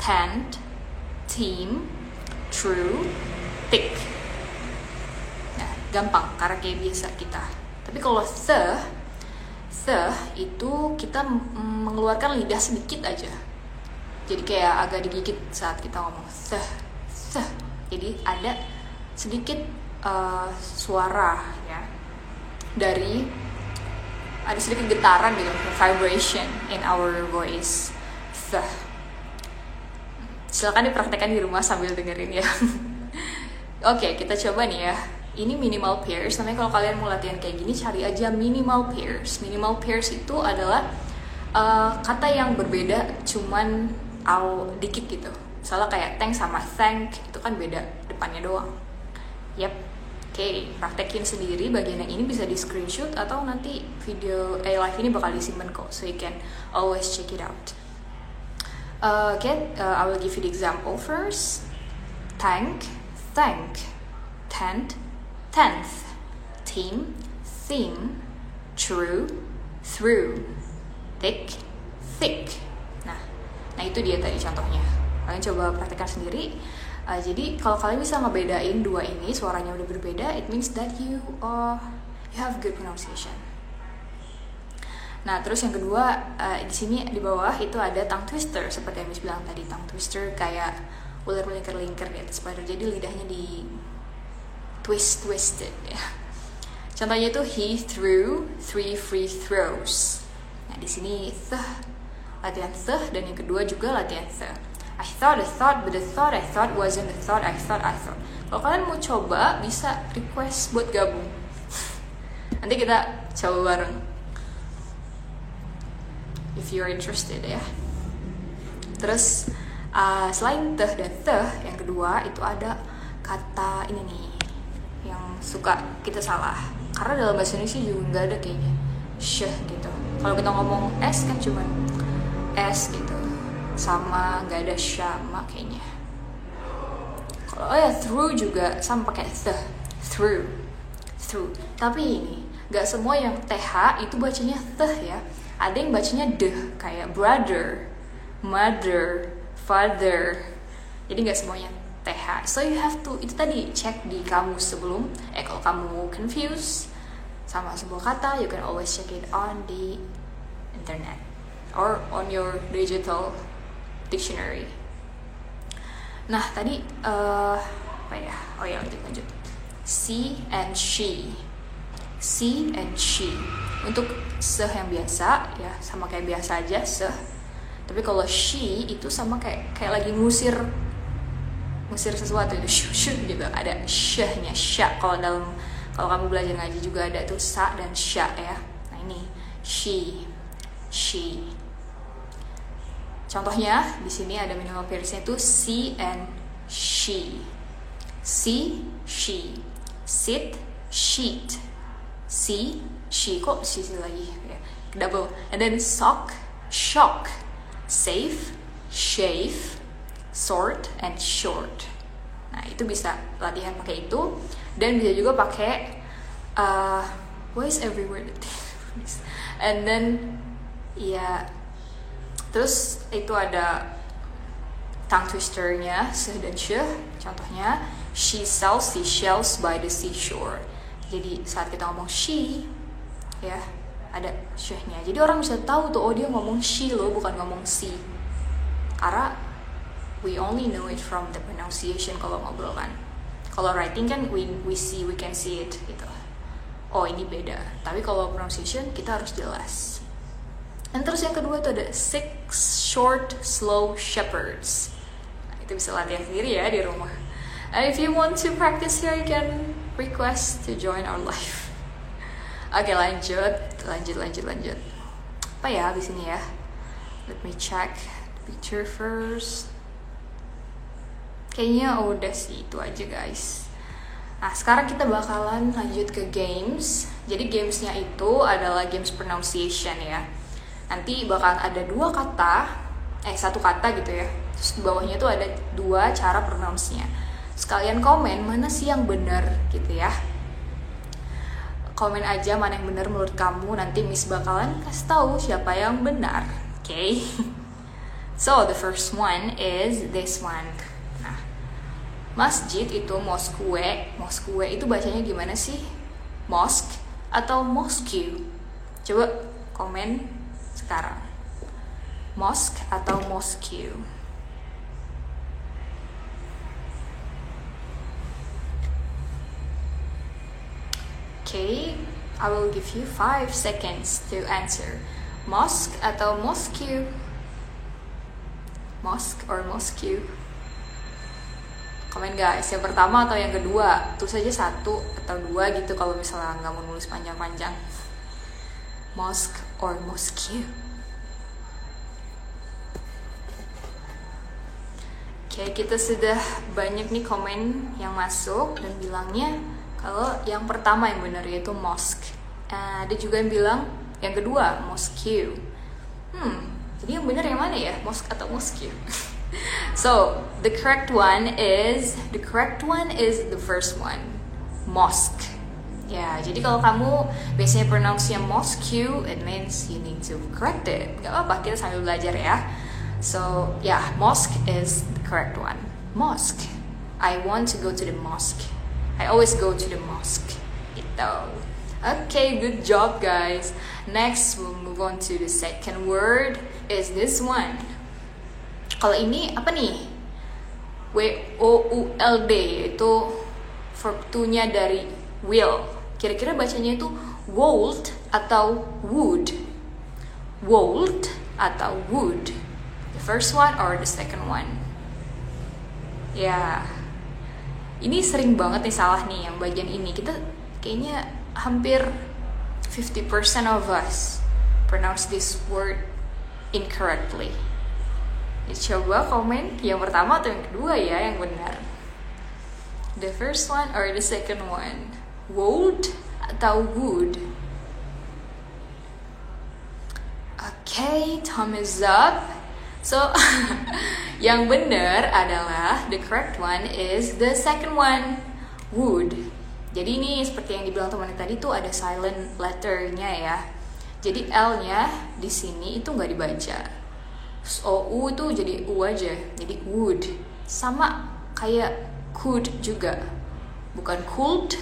tent team true thick nah gampang karena kayak biasa kita. Tapi kalau the the itu kita mengeluarkan lidah sedikit aja. Jadi kayak agak digigit saat kita ngomong the the. Jadi ada sedikit uh, suara ya dari ada sedikit getaran gitu vibration in our voice. The silakan dipraktekkan di rumah sambil dengerin ya. Oke okay, kita coba nih ya. Ini minimal pairs namanya kalau kalian mau latihan kayak gini cari aja minimal pairs. Minimal pairs itu adalah uh, kata yang berbeda cuman au dikit gitu. Misalnya kayak thank sama thank itu kan beda depannya doang. Yep okay, praktekin sendiri bagian yang ini bisa di screenshot atau nanti video eh live ini bakal disimpan kok so you can always check it out uh, okay uh, I will give you the example first thank thank tent tenth, team, theme, true, through, thick, thick. Nah, nah itu dia tadi contohnya. Kalian coba praktekkan sendiri. Uh, jadi kalau kalian bisa ngebedain dua ini suaranya udah berbeda, it means that you uh, you have good pronunciation. Nah, terus yang kedua uh, di sini di bawah itu ada tongue twister seperti yang Miss bilang tadi tongue twister kayak ular melingkar-lingkar di atas spider. Jadi lidahnya di twist twisted ya. Contohnya itu he threw three free throws. Nah di sini the latihan the dan yang kedua juga latihan the. I thought, I thought, but the thought I thought wasn't the thought I thought I thought. Kalau kalian mau coba bisa request buat gabung. Nanti kita coba bareng. If you're interested ya. Terus uh, selain the dan the, yang kedua itu ada kata ini nih suka kita salah karena dalam bahasa Indonesia juga nggak ada kayaknya sh gitu kalau kita ngomong s kan cuma s gitu sama nggak ada syama kayaknya. Kalau oh ya through juga sama pakai the through through. Tapi ini nggak semua yang th itu bacanya the ya. Ada yang bacanya de kayak brother mother father. Jadi nggak semuanya TH. So you have to itu tadi cek di kamus sebelum. Eh kalau kamu confused sama sebuah kata, you can always check it on the internet or on your digital dictionary. Nah tadi uh, apa ya? Oh ya lanjut lanjut. She and she, she and she. Untuk se yang biasa ya sama kayak biasa aja se. Tapi kalau she itu sama kayak kayak lagi ngusir ngusir sesuatu itu shu shu gitu ada syahnya sya kalau dalam kalau kamu belajar ngaji juga ada tuh sa dan sya ya nah ini she she contohnya di sini ada minimal pairsnya itu she and she she she sit sheet. See she kok she lagi? Ya double. And then sock shock. Safe shave short and short. Nah itu bisa latihan pakai itu. Dan bisa juga pakai uh, voice everywhere and then ya terus itu ada tongue twisternya se dan she contohnya. She sells seashells by the seashore. Jadi saat kita ngomong she ya ada she-nya jadi orang bisa tahu tuh oh dia ngomong she loh bukan ngomong si. Karena we only know it from the pronunciation kalau ngobrol kan. Kalau writing kan we we see we can see it gitu. Oh ini beda. Tapi kalau pronunciation kita harus jelas dan terus yang kedua itu ada six short slow shepherds. Nah, itu bisa latihan sendiri ya di rumah. And if you want to practice here you can request to join our live. Oke lanjut lanjut lanjut lanjut. Apa ya di sini ya? Let me check picture first. Kayaknya udah sih itu aja guys. Nah, sekarang kita bakalan lanjut ke games. Jadi gamesnya itu adalah games pronunciation ya. Nanti bakal ada dua kata, eh satu kata gitu ya. Terus di bawahnya tuh ada dua cara pronounce-nya. Sekalian komen mana sih yang benar gitu ya. Komen aja mana yang benar menurut kamu. Nanti Miss bakalan kasih tahu siapa yang benar. Oke. Okay? So the first one is this one. Nah, masjid itu moskwe. Moskwe itu bacanya gimana sih? Mosque atau mosque? Coba komen sekarang. Mosque atau mosque? Okay, I will give you five seconds to answer. Mosque atau mosque? Mosque or mosque? Komen guys, yang pertama atau yang kedua? Tulis saja satu atau dua gitu kalau misalnya nggak mau nulis panjang-panjang. Mosque or mosque? Oke, kita sudah banyak nih komen yang masuk dan bilangnya kalau yang pertama yang benar yaitu mosque. Uh, ada juga yang bilang yang kedua mosque. Hmm, jadi yang benar yang mana ya? Mosque atau mosque? so, the correct one is the correct one is the first one. Mosque. Ya, jadi kalau kamu biasanya pronounce-nya mosque, it means you need to correct it. Gak apa-apa, kita sambil belajar ya. So, yeah, mosque is the correct one. Mosque. I want to go to the mosque. I always go to the mosque. Gitu. Okay, good job guys. Next, we'll move on to the second word is this one. Kalau ini apa nih? W O U L D itu verb to-nya dari will. Kira-kira bacanya itu wold atau would? Wold atau would? The first one or the second one? Ya, yeah. ini sering banget nih salah nih yang bagian ini. Kita kayaknya hampir 50% of us pronounce this word incorrectly. Ya, coba komen yang pertama atau yang kedua ya yang benar. The first one or the second one? Would atau would? Okay, time is up. So, yang benar adalah the correct one is the second one, would. Jadi ini seperti yang dibilang teman tadi tuh ada silent letternya ya. Jadi L-nya di sini itu nggak dibaca. O U itu jadi U aja. Jadi would. Sama kayak could juga. Bukan could,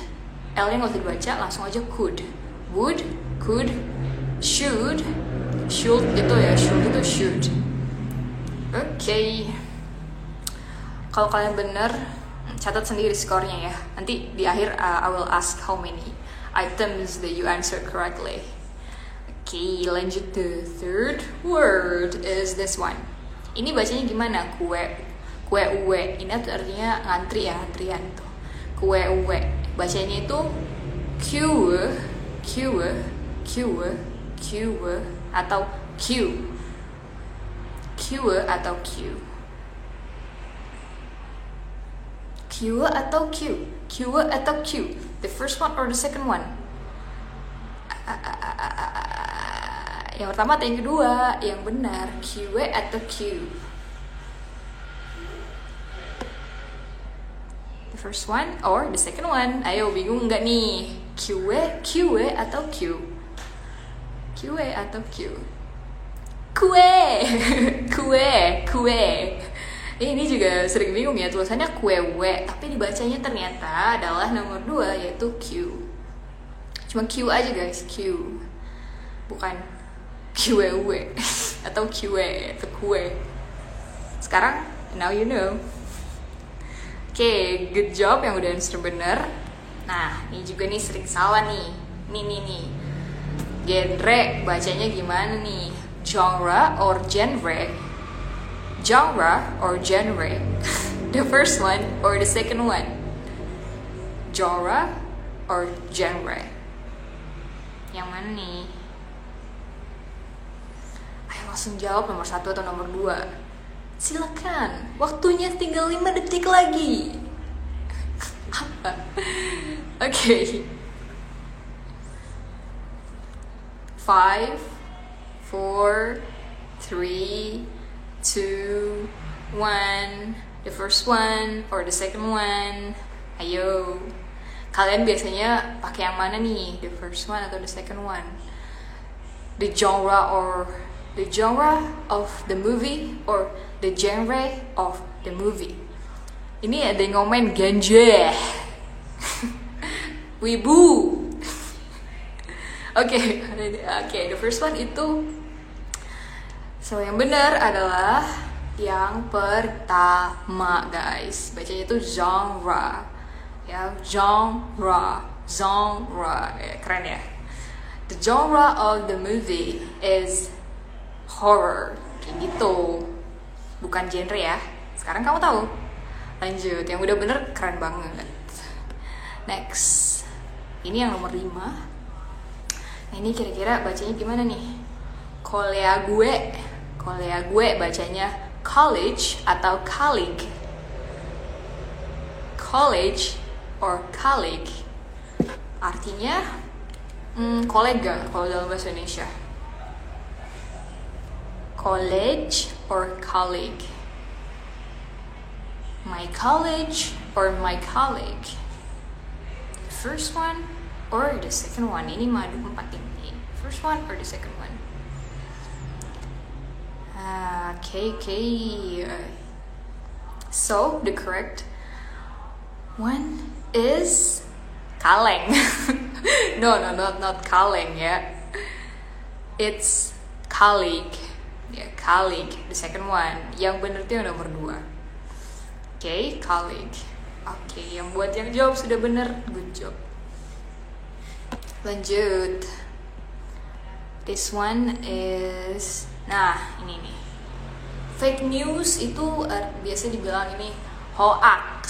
L-nya nggak usah dibaca, langsung aja could. Would, could, should, should itu ya, should itu should. Oke. Okay. Kalau kalian bener, catat sendiri skornya ya. Nanti di akhir uh, I will ask how many items that you answer correctly. Oke, okay, lanjut the third word is this one. Ini bacanya gimana? Kue, kue uwe. Ini artinya ngantri ya, antrian tuh. Kue uwe. Bacanya itu Q, Q, Q, Q, atau Q. Q atau Q. Q atau Q? Q atau Q? The first one or the second one? Yang pertama atau yang kedua? Yang benar, Q atau Q? First one or the second one? Ayo, bingung nggak nih? Q, Q atau Q? Q atau Q? Kue, kue, kue. Ini juga sering bingung ya tulisannya kue we, tapi dibacanya ternyata adalah nomor dua yaitu Q. Cuma Q aja guys, Q. Bukan QW atau QW atau kue. Sekarang now you know. Oke, good job yang udah answer bener. Nah, ini juga nih sering salah nih. Nih nih nih. Genre bacanya gimana nih? Genre or genre? genre or genre? the first one or the second one? Genre or genre? Yang mana nih? Ayo langsung jawab nomor satu atau nomor dua. Silakan, waktunya tinggal 5 detik lagi. okay. Five, four, three, two, one. The first one or the second one. Ayo. Kalian biasanya pakai yang mana nih? The first one atau the second one? The genre or the genre of the movie or the genre of the movie? Ini ada yang ngomen ganja. Wibu. Oke, oke. The first one itu So yang benar adalah yang pertama guys. Bacanya itu genre. Ya, genre, genre. Ya, keren ya. The genre of the movie is horror. Kayak gitu. Bukan genre ya. Sekarang kamu tahu. Lanjut yang udah bener keren banget. Next. Ini yang nomor 5 nah ini kira-kira bacanya gimana nih? Kolea gue. Kolea gue bacanya college atau colleague? College or colleague? Artinya hmm, kolega kalau dalam bahasa Indonesia college or colleague? My college or my colleague? The first one or the second one? Ini madu empat first one or the second one? Uh, okay okay. So the correct one is kaleng. No no not not kaleng yeah. it's colleague ya colleague the second one yang benar itu yang nomor dua okay, colleague. Oke, okay, yang buat yang jawab sudah benar, good job. Lanjut. This one is, nah ini nih. Fake news itu uh, biasa dibilang ini hoax.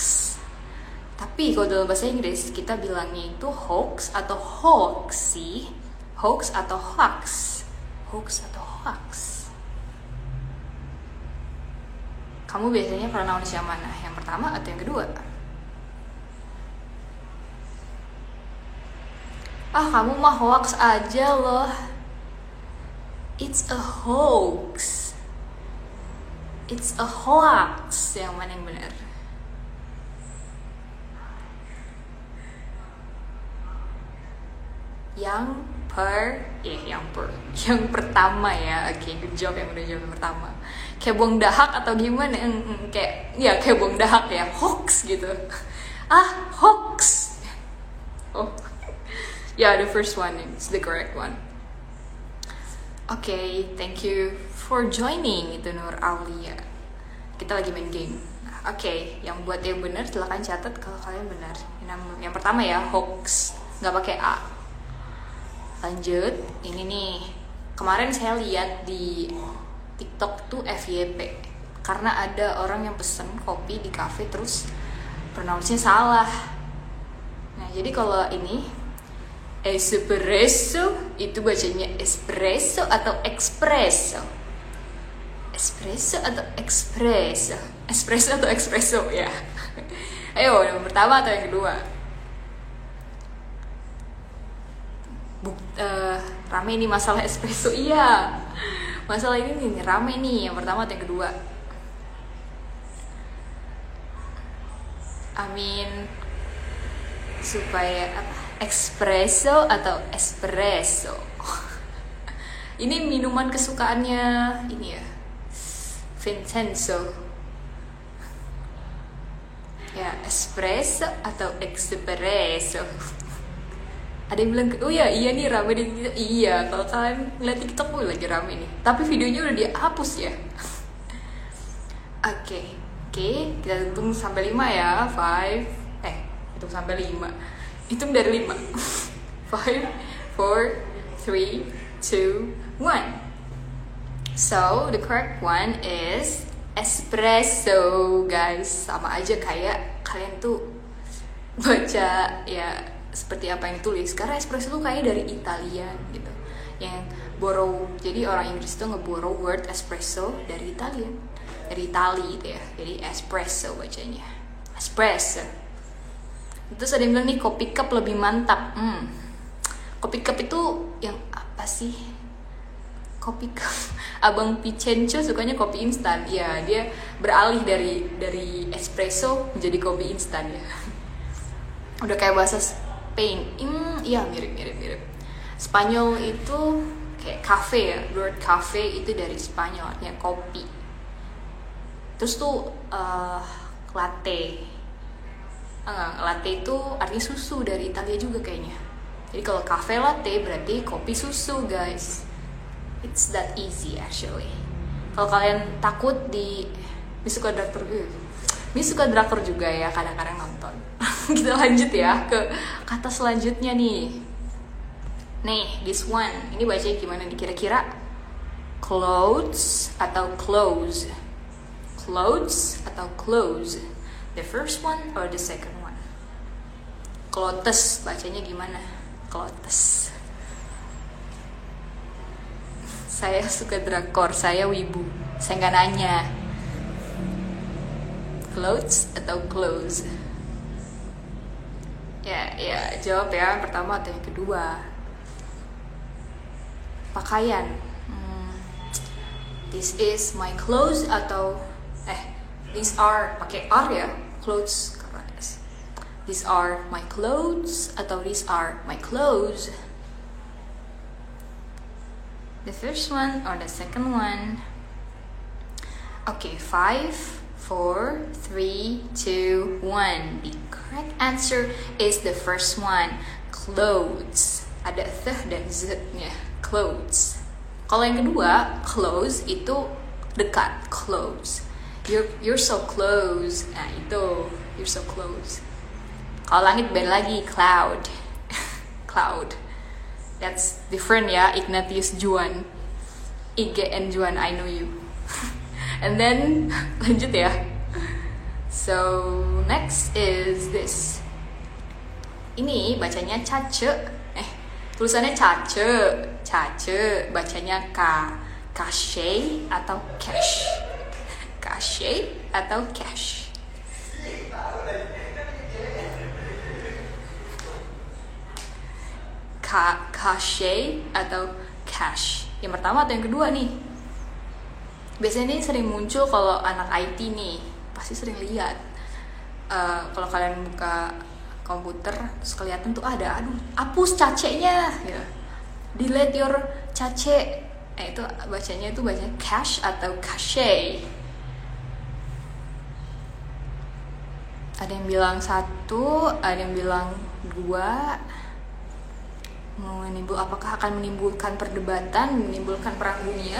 Tapi kalau dalam bahasa Inggris kita bilangnya itu hoax atau hoax sih. Hoax atau hoax. Hoax atau hoax. Kamu biasanya pronounce yang mana? Yang pertama atau yang kedua? Ah, kamu mah hoax aja loh. It's a hoax. It's a hoax. Yang mana yang benar? Yang per, eh yang per, yang pertama ya. Oke, okay, good job yang udah jawab yang pertama. Kayak buang dahak atau gimana? Mm, kayak ya kayak buang dahak ya. Hoax gitu. Ah hoax. Oh. Yeah the first one is the correct one. Okay thank you for joining itu Nur Aulia. Kita lagi main game. Oke okay, yang buat yang benar silahkan catat kalau kalian benar. Yang, yang pertama ya hoax. Nggak pakai a lanjut ini nih kemarin saya lihat di TikTok tuh FYP karena ada orang yang pesen kopi di cafe terus pronounce-nya salah. Nah, jadi kalau ini espresso itu bacanya espresso atau espresso? Espresso atau espresso? Espresso atau espresso ya. Ayo, yang pertama atau yang kedua? Buk, uh, rame ini masalah espresso. Iya. Masalah ini nih rame nih. Yang pertama atau yang kedua? Amin supaya apa? Espresso atau espresso? Ini minuman kesukaannya ini ya Vincenzo. Ya espresso atau espresso ada yang bilang oh ya iya nih rame di TikTok iya kalau kalian ngeliat TikTok gue lagi rame nih. Tapi videonya udah dihapus ya. Oke oke okay, kita hitung sampai lima ya. Five eh hitung sampai lima. Hitung dari lima. Five four three two one. So the correct one is espresso guys. Sama aja kayak kalian tuh baca ya seperti apa yang tulis. Karena espresso tuh kayak dari Italia gitu. Yang borrow jadi orang Inggris tuh ngeborrow word espresso dari Italian dari Itali gitu ya. Jadi espresso bacanya. Espresso. Terus ada yang bilang nih kopi cup lebih mantap. Hmm. kopi cup itu yang apa sih? Kopi cup? Abang Picenco sukanya kopi instan. Ya dia beralih dari dari espresso menjadi kopi instan ya. Udah kayak bahasa Spain hmm, iya mirip mirip mirip. Spanyol itu kayak cafe ya word cafe itu dari Spanyol artinya kopi. Terus tuh uh, latte. Enggak latte itu artinya susu dari Italia juga kayaknya. Jadi kalau cafe latte berarti kopi susu guys. It's that easy actually. Kalau kalian takut di ini suka drakor ini suka drakor juga ya kadang-kadang nonton kita lanjut ya ke kata selanjutnya nih nih this one ini baca gimana nih kira-kira clothes atau clothes clothes atau clothes The first one or the second one? Klotes, bacanya gimana? Klotes. Saya suka drakor, saya wibu. Saya nggak nanya. Clothes atau clothes? Ya, ya jawab ya. Pertama atau yang kedua? Pakaian. Hmm, this is my clothes atau eh these are pakai are ya clothes these are my clothes atau these are my clothes the first one or the second one okay five four three two one. The correct answer is the first one. Clothes. Ada th dan z nya clothes. Kalau yang kedua clothes itu dekat. Clothes. You're you're so close. Nah itu. You're so close. Kalau langit beda lagi cloud. Cloud. That's different ya Ignatius Juan. IGN Juan I know you and then lanjut ya. So next is this. Ini bacanya cace. Eh tulisannya cace. Cace bacanya k kashe atau cash. Cash atau cash. Ka cash atau cash. Yang pertama atau yang kedua nih biasanya ini sering muncul kalau anak IT nih pasti sering lihat. Uh, kalau kalian buka komputer terus kelihatan tuh ada aduh hapus cacenya ya delete your cace eh itu bacanya itu bacanya cash atau cache. Ada yang bilang satu ada yang bilang dua. Menimbul apakah akan menimbulkan perdebatan menimbulkan perang dunia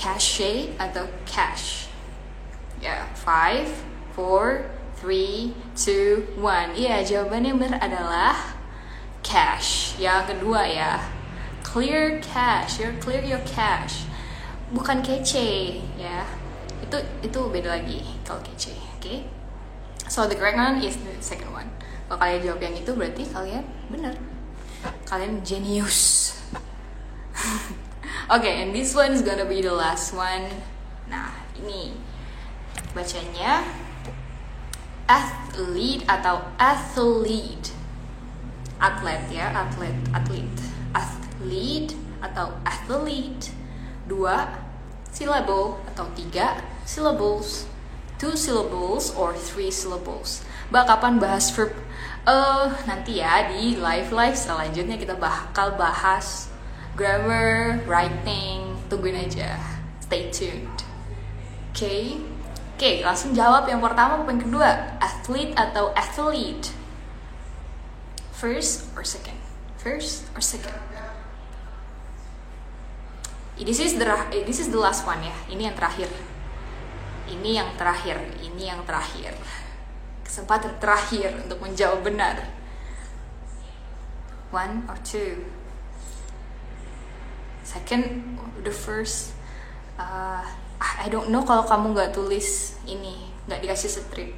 cache atau cash ya yeah, five four three two one iya jawabannya benar adalah cash yang kedua ya clear cash you're clear your cash bukan kece ya itu itu beda lagi kalau kece oke okay? So the correct one is the second one. Kalau kalian jawab yang itu berarti kalian benar. Kalian genius. Okay, and this one is gonna be the last one. Nah, ini bacanya athlete atau athlete. Atlet ya, atlet, atlet. Athlete atau athlete. Dua syllable atau tiga syllables two syllables or three syllables. Mbak kapan bahas verb? Uh, nanti ya di live live selanjutnya kita bakal bahas grammar, writing. Tungguin aja. Stay tuned. Oke. Okay. Oke, okay, langsung jawab yang pertama apa yang kedua? Athlete atau athlete? First or second? First or second? This is the this is the last one ya. Ini yang terakhir ini yang terakhir, ini yang terakhir. Kesempatan terakhir untuk menjawab benar. One or two. Second, the first. Uh, I don't know kalau kamu nggak tulis ini, nggak dikasih strip.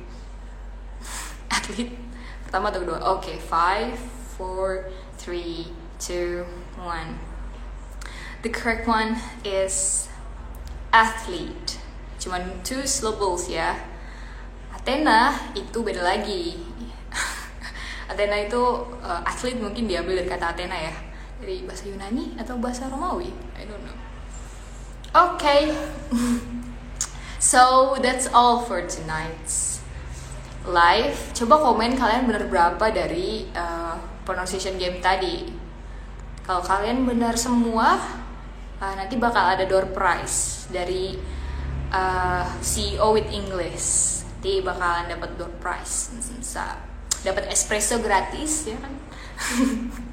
Atlet pertama atau kedua? Oke, okay, five, four, three, two, one. The correct one is athlete cuman two syllables ya Athena itu beda lagi Athena itu uh, atlet mungkin diambil dari kata Athena ya dari bahasa Yunani atau bahasa Romawi? I don't know. Okay. so that's all for tonight's live. Coba komen kalian bener berapa dari uh, pronunciation game tadi. Kalau kalian benar semua uh, nanti bakal ada door prize dari uh, CEO with English. Nanti bakalan dapat door prize. Dapat espresso gratis ya kan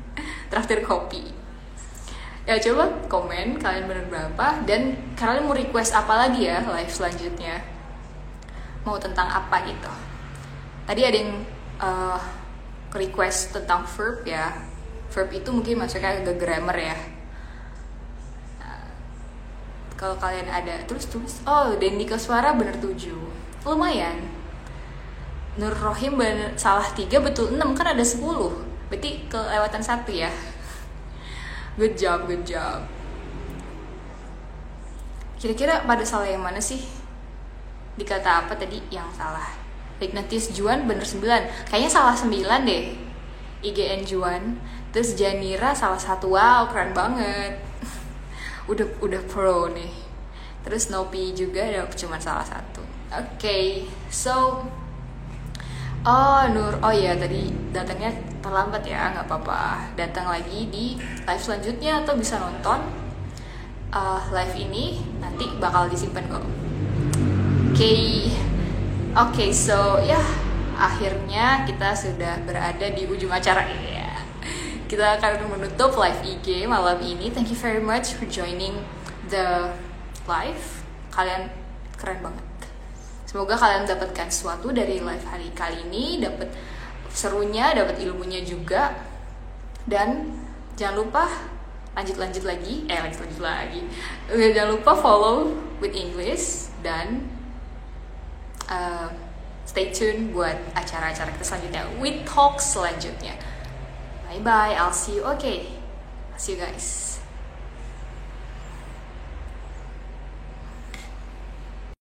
traktir kopi. Ya coba komen kalian bener berapa dan kalian mau request apa lagi ya live selanjutnya? Mau tentang apa gitu? Tadi ada yang uh, request tentang verb ya. Verb itu mungkin masuknya ke grammar ya. Kalau kalian ada terus tulis oh Dendi suara bener tujuh. Lumayan. Nur Rohim bener, salah tiga betul enam kan ada sepuluh berarti kelewatan satu ya? Good job good job. Kira-kira pada salah yang mana sih? Dikata apa tadi? Yang salah. Ignatius Juan bener sembilan. Kayaknya salah sembilan deh. IGN Juan. Terus Janira salah satu. Wow keren banget. Udah udah pro nih. Terus Nopi juga ada cuma salah satu. Oke okay, so Oh Nur, oh iya tadi datangnya terlambat ya, nggak apa-apa. Datang lagi di live selanjutnya atau bisa nonton uh, live ini nanti bakal disimpan kok. Oke, okay. oke okay, so ya yeah, akhirnya kita sudah berada di ujung acara ini ya. Kita akan menutup live IG malam ini. Thank you very much for joining the live. Kalian keren banget. Semoga kalian mendapatkan sesuatu dari live hari kali ini, dapat serunya, dapat ilmunya juga. Dan jangan lupa lanjut-lanjut lagi, eh lanjut-lanjut lagi. Jangan lupa follow with English dan uh, stay tune buat acara-acara kita selanjutnya, with talk selanjutnya. Bye bye, I'll see you. Okay, see you guys.